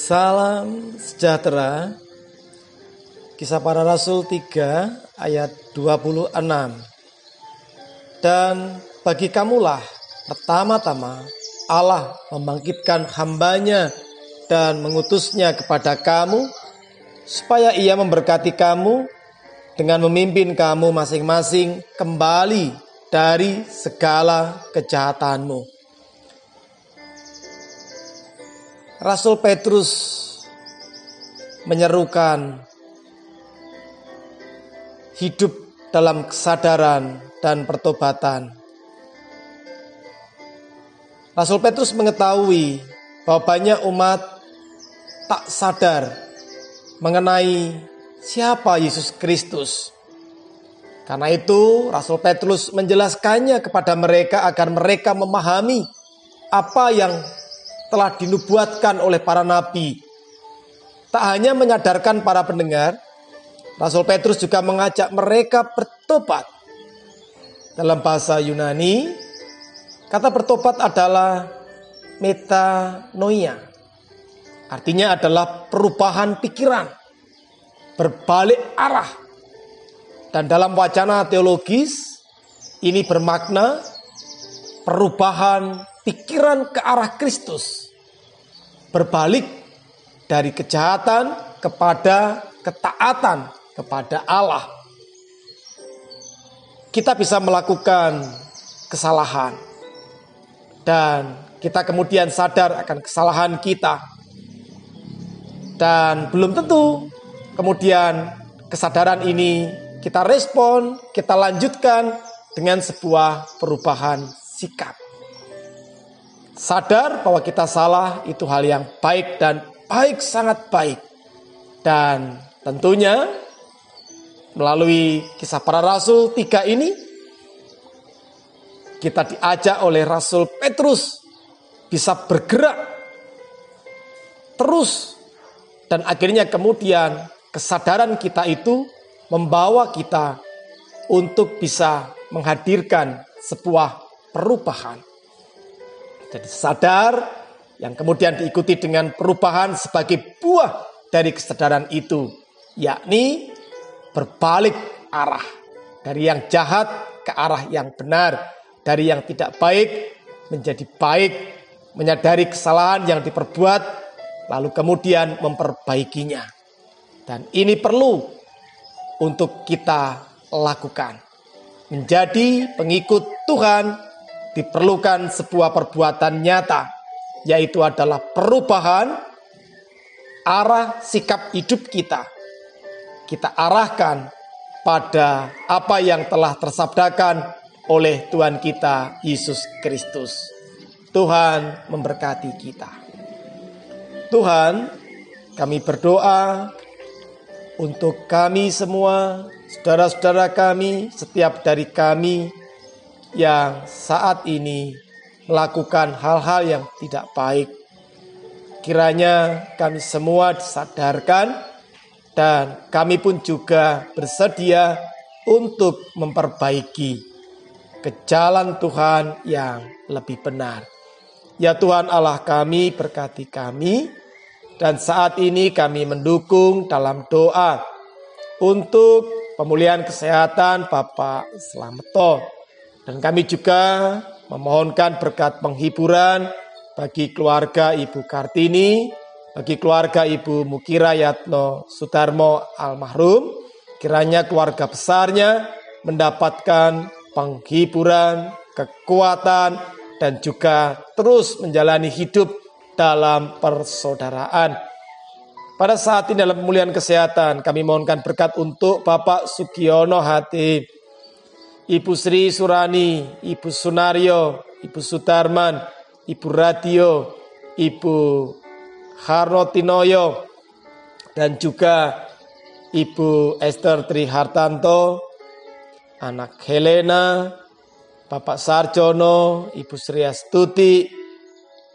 Salam sejahtera. Kisah para Rasul 3 ayat 26. Dan bagi kamulah pertama-tama Allah membangkitkan hambanya dan mengutusnya kepada kamu supaya ia memberkati kamu dengan memimpin kamu masing-masing kembali dari segala kejahatanmu. Rasul Petrus menyerukan hidup dalam kesadaran dan pertobatan. Rasul Petrus mengetahui bahwa banyak umat tak sadar mengenai siapa Yesus Kristus. Karena itu Rasul Petrus menjelaskannya kepada mereka agar mereka memahami apa yang telah dinubuatkan oleh para nabi. Tak hanya menyadarkan para pendengar, Rasul Petrus juga mengajak mereka bertobat. Dalam bahasa Yunani, kata bertobat adalah metanoia. Artinya adalah perubahan pikiran, berbalik arah. Dan dalam wacana teologis, ini bermakna perubahan pikiran ke arah Kristus. Berbalik dari kejahatan kepada ketaatan kepada Allah. Kita bisa melakukan kesalahan dan kita kemudian sadar akan kesalahan kita. Dan belum tentu kemudian kesadaran ini kita respon, kita lanjutkan dengan sebuah perubahan sikap. Sadar bahwa kita salah itu hal yang baik dan baik sangat baik. Dan tentunya Melalui kisah para rasul tiga ini, kita diajak oleh Rasul Petrus bisa bergerak terus dan akhirnya kemudian kesadaran kita itu membawa kita untuk bisa menghadirkan sebuah perubahan. Jadi sadar yang kemudian diikuti dengan perubahan sebagai buah dari kesadaran itu, yakni berbalik arah dari yang jahat ke arah yang benar, dari yang tidak baik menjadi baik, menyadari kesalahan yang diperbuat, lalu kemudian memperbaikinya. Dan ini perlu untuk kita lakukan. Menjadi pengikut Tuhan diperlukan sebuah perbuatan nyata, yaitu adalah perubahan arah sikap hidup kita kita arahkan pada apa yang telah tersabdakan oleh Tuhan kita Yesus Kristus. Tuhan memberkati kita. Tuhan, kami berdoa untuk kami semua, saudara-saudara kami, setiap dari kami yang saat ini melakukan hal-hal yang tidak baik. Kiranya kami semua disadarkan dan kami pun juga bersedia untuk memperbaiki ke jalan Tuhan yang lebih benar. Ya Tuhan Allah kami, berkati kami. Dan saat ini kami mendukung dalam doa untuk pemulihan kesehatan Bapak Slameto. Dan kami juga memohonkan berkat penghiburan bagi keluarga Ibu Kartini, bagi keluarga Ibu Mukira Yatno Sudarmo almarhum, kiranya keluarga besarnya mendapatkan penghiburan, kekuatan, dan juga terus menjalani hidup dalam persaudaraan. Pada saat ini dalam pemulihan kesehatan, kami mohonkan berkat untuk Bapak Sugiono Hati, Ibu Sri Surani, Ibu Sunario, Ibu Sudarman, Ibu Radio, Ibu Harno Tinoyo dan juga Ibu Esther Trihartanto, anak Helena, Bapak Sarjono, Ibu Sri Astuti,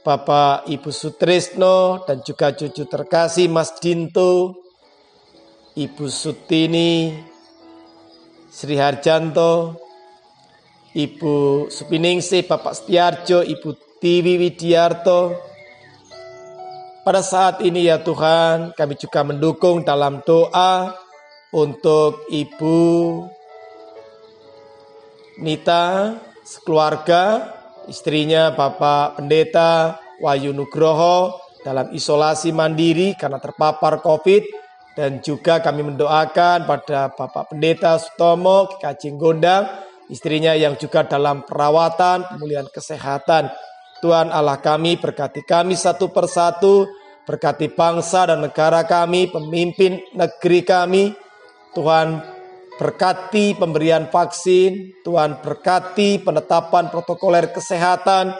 Bapak Ibu Sutrisno, dan juga cucu terkasih Mas Dinto, Ibu Sutini, Sri Harjanto, Ibu Supiningsih, Bapak Setiarjo, Ibu Tiwi Widiarto, pada saat ini ya Tuhan, kami juga mendukung dalam doa untuk Ibu Nita, sekeluarga, istrinya Bapak Pendeta Wahyu Nugroho dalam isolasi mandiri karena terpapar COVID. Dan juga kami mendoakan pada Bapak Pendeta Sutomo Kajing Gondang, istrinya yang juga dalam perawatan pemulihan kesehatan. Tuhan Allah kami berkati kami satu persatu, berkati bangsa dan negara kami, pemimpin negeri kami. Tuhan berkati pemberian vaksin, Tuhan berkati penetapan protokoler kesehatan.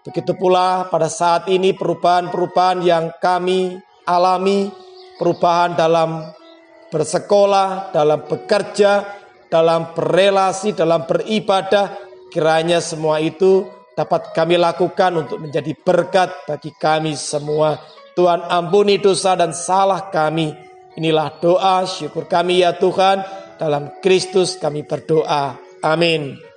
Begitu pula pada saat ini perubahan-perubahan yang kami alami, perubahan dalam bersekolah, dalam bekerja, dalam berelasi, dalam beribadah, kiranya semua itu dapat kami lakukan untuk menjadi berkat bagi kami semua. Tuhan ampuni dosa dan salah kami. Inilah doa syukur kami ya Tuhan. Dalam Kristus kami berdoa. Amin.